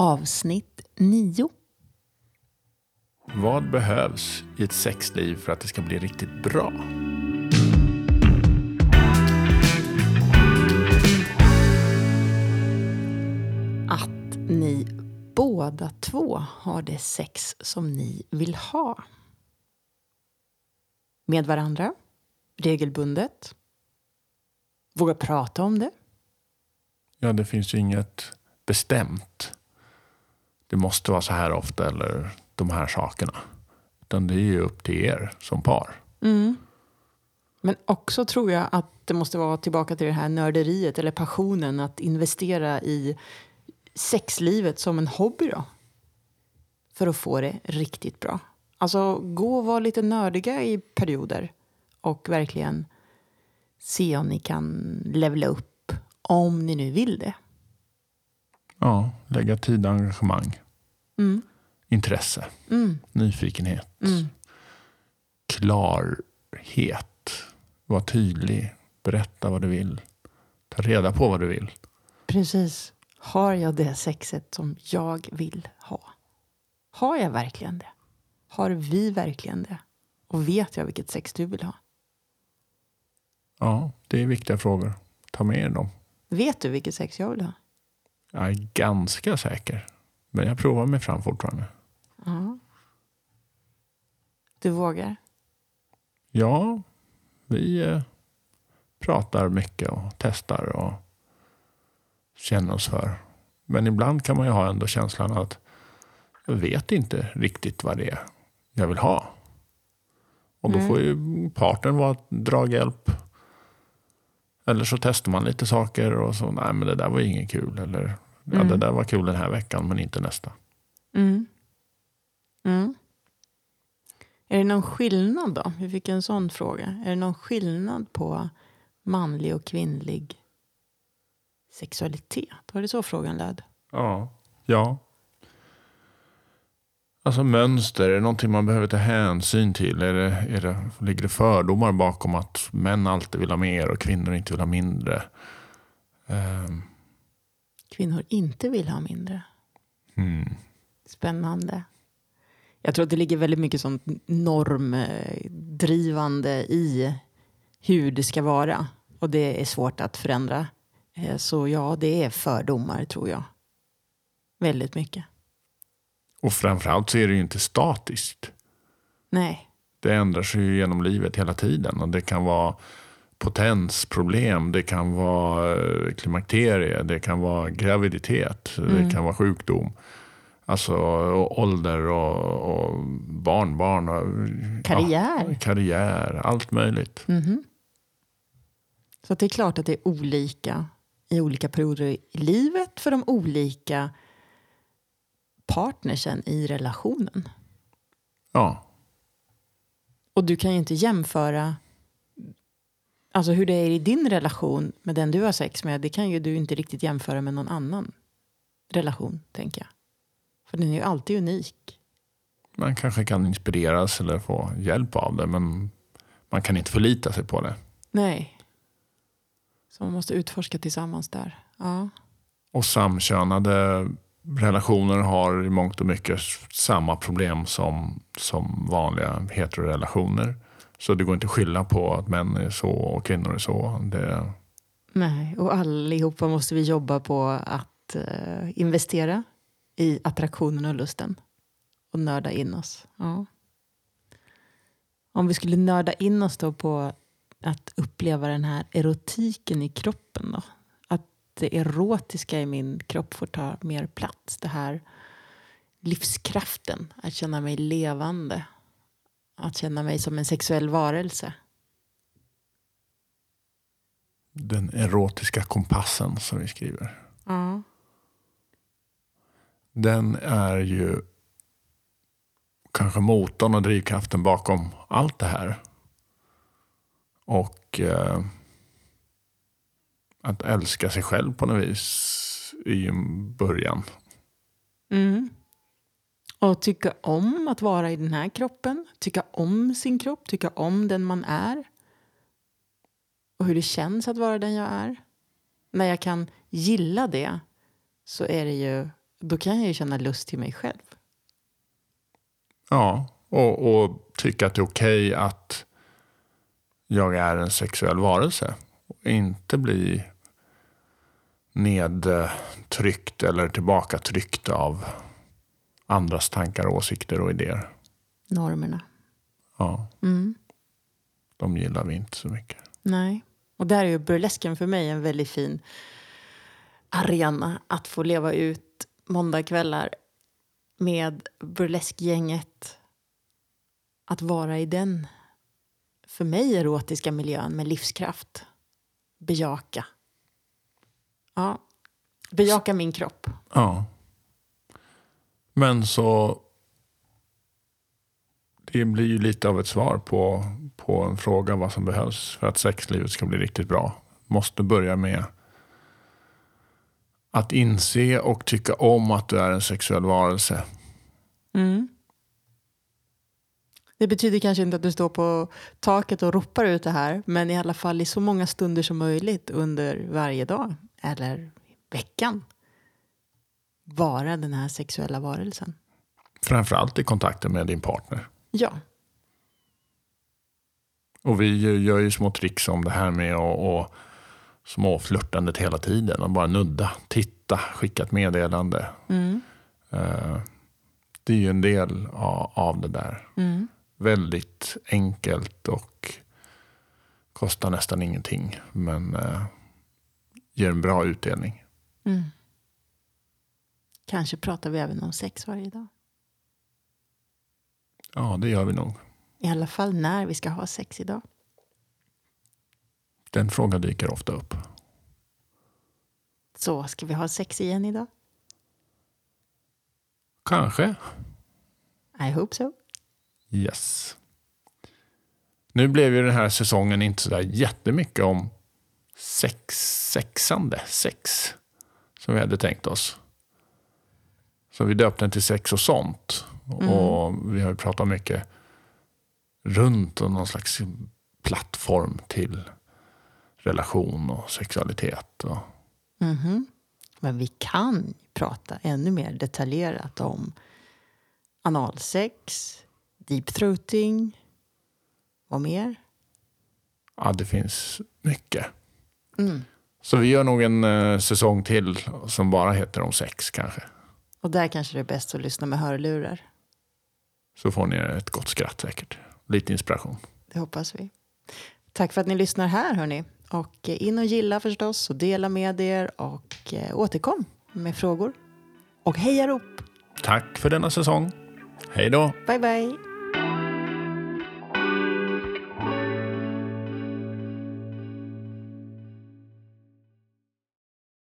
Avsnitt 9. Vad behövs i ett sexliv för att det ska bli riktigt bra? Att ni båda två har det sex som ni vill ha. Med varandra, regelbundet. Våga prata om det. Ja, det finns ju inget bestämt. Det måste vara så här ofta eller de här sakerna. Utan det är ju upp till er som par. Mm. Men också tror jag att det måste vara tillbaka till det här nörderiet eller passionen att investera i sexlivet som en hobby då. För att få det riktigt bra. Alltså gå och vara lite nördiga i perioder och verkligen se om ni kan levla upp om ni nu vill det. Ja, lägga tid och engagemang. Mm. Intresse. Mm. Nyfikenhet. Mm. Klarhet. Var tydlig. Berätta vad du vill. Ta reda på vad du vill. Precis. Har jag det sexet som jag vill ha? Har jag verkligen det? Har vi verkligen det? Och vet jag vilket sex du vill ha? Ja, det är viktiga frågor. Ta med er dem. Vet du vilket sex jag vill ha? Jag är ganska säker. Men jag provar mig fram fortfarande. Ja. Du vågar? Ja, vi eh, pratar mycket och testar och känner oss för. Men ibland kan man ju ha ändå känslan att jag vet inte riktigt vad det är jag vill ha. Och då Mm. får ju partnern vara draghjälp. Eller så testar man lite saker och så, nej men det där var inget kul. Eller ja, Mm. det där var kul den här veckan men inte nästa. Mm. Mm. Är det någon skillnad då? Vi fick en sån fråga. Är det någon skillnad på manlig och kvinnlig sexualitet? Var det så frågan löd? Ja. Ja. Alltså mönster, är det någonting man behöver ta hänsyn till? Är det, är det, ligger det fördomar bakom att män alltid vill ha mer och kvinnor inte vill ha mindre? Ehm, Kvinnor inte vill ha mindre. hmm. Spännande. Jag tror att det ligger väldigt mycket sånt normdrivande i hur det ska vara. Och det är svårt att förändra. Eh, Så ja, det är fördomar tror jag. Väldigt mycket. Och framförallt så är det ju inte statiskt. Nej. Det ändrar sig ju genom livet hela tiden. Och det kan vara potensproblem, det kan vara eh, klimakterie, det kan vara graviditet, Mm. det kan vara sjukdom. Alltså och ålder och, och barnbarn. Och, Karriär. Ja, karriär, allt möjligt. Mhm. Så att det är klart att det är olika i olika perioder i livet för de olika partnersen i relationen. Ja, Och du kan ju inte jämföra alltså hur det är i din relation med den du har sex med. Det kan ju du inte riktigt jämföra med någon annan relation, tänker jag. För den är ju alltid unik. man kanske kan inspireras eller få hjälp av det. Men man kan inte förlita sig på det. Nej. Så man måste utforska tillsammans där. Ja. Och samkönade relationer har i mångt och mycket samma problem som, som vanliga heterorelationer. Så det går inte att skylla på att män är så och kvinnor är så. Det, Nej, och allihopa måste vi jobba på att eh, investera i attraktionen och lusten. Och nörda in oss. Ja. Om vi skulle nörda in oss då på att uppleva den här erotiken i kroppen då. Det erotiska i min kropp får ta mer plats. Det här livskraften, att känna mig levande. Att känna mig som en sexuell varelse. den erotiska kompassen som vi skriver. Ja. Den är ju kanske motorn och drivkraften bakom allt det här. Och eh, att älska sig själv på något vis i början. Mm. Och tycka om att vara i den här kroppen. Tycka om sin kropp. Tycka om den man är. Och hur det känns att vara den jag är. När jag kan gilla det så är det ju Då kan jag ju känna lust till mig själv. Ja, och, och tycka att det är okej att jag är en sexuell varelse. Inte bli nedtryckt eller tillbakatryckt av andras tankar, åsikter och idéer. Normerna. Ja, Mm. de gillar vi inte så mycket. Nej. Och där är ju burlesken för mig en väldigt fin arena att få leva ut måndagkvällar med burleskgänget. Att vara i den, för mig, erotiska miljön med livskraft. Bejaka. Ja, bejaka min kropp. Ja. Men så... Det blir ju lite av ett svar på, på en fråga vad som behövs för att sexlivet ska bli riktigt bra. Måste börja med att inse och tycka om att du är en sexuell varelse. Mm. Det betyder kanske inte att du står på taket och ropar ut det här, men i alla fall i så många stunder som möjligt under varje dag eller veckan. Vara den här sexuella varelsen. Framförallt i kontakten med din partner. Ja, Och vi gör ju små tricks om det här med att och småflörtandet hela tiden. Och bara nudda, titta, skicka ett meddelande. mm. Eh, Det är ju en del av, av det där. Mm. Väldigt enkelt och kostar nästan ingenting. Men eh, ger en bra utdelning. Mm. Kanske pratar vi även om sex varje dag. Ja, det gör vi nog. I alla fall när vi ska ha sex idag. Den frågan dyker ofta upp. Så ska vi ha sex igen idag? Kanske. I hope so. Yes. Nu blev ju den här säsongen inte så där jättemycket om sex, sexande, sex, som vi hade tänkt oss. Så vi döpte den till sex och sånt. Och vi har ju pratat mycket runt och någon slags plattform till relation och sexualitet. Och, Mhm. Men vi kan prata ännu mer detaljerat om analsex, deep throating, vad mer? ja, det finns mycket. Mm. Så vi gör nog en eh, säsong till som bara heter om sex kanske. Och där kanske det är bäst att lyssna med hörlurar. Så får ni ett gott skratt säkert. Lite inspiration. Det hoppas vi. Tack för att ni lyssnar här hörni. Och eh, in och gilla förstås och dela med er och eh, återkom med frågor. Och hejarop! Tack för denna säsong. Hej då! Bye bye!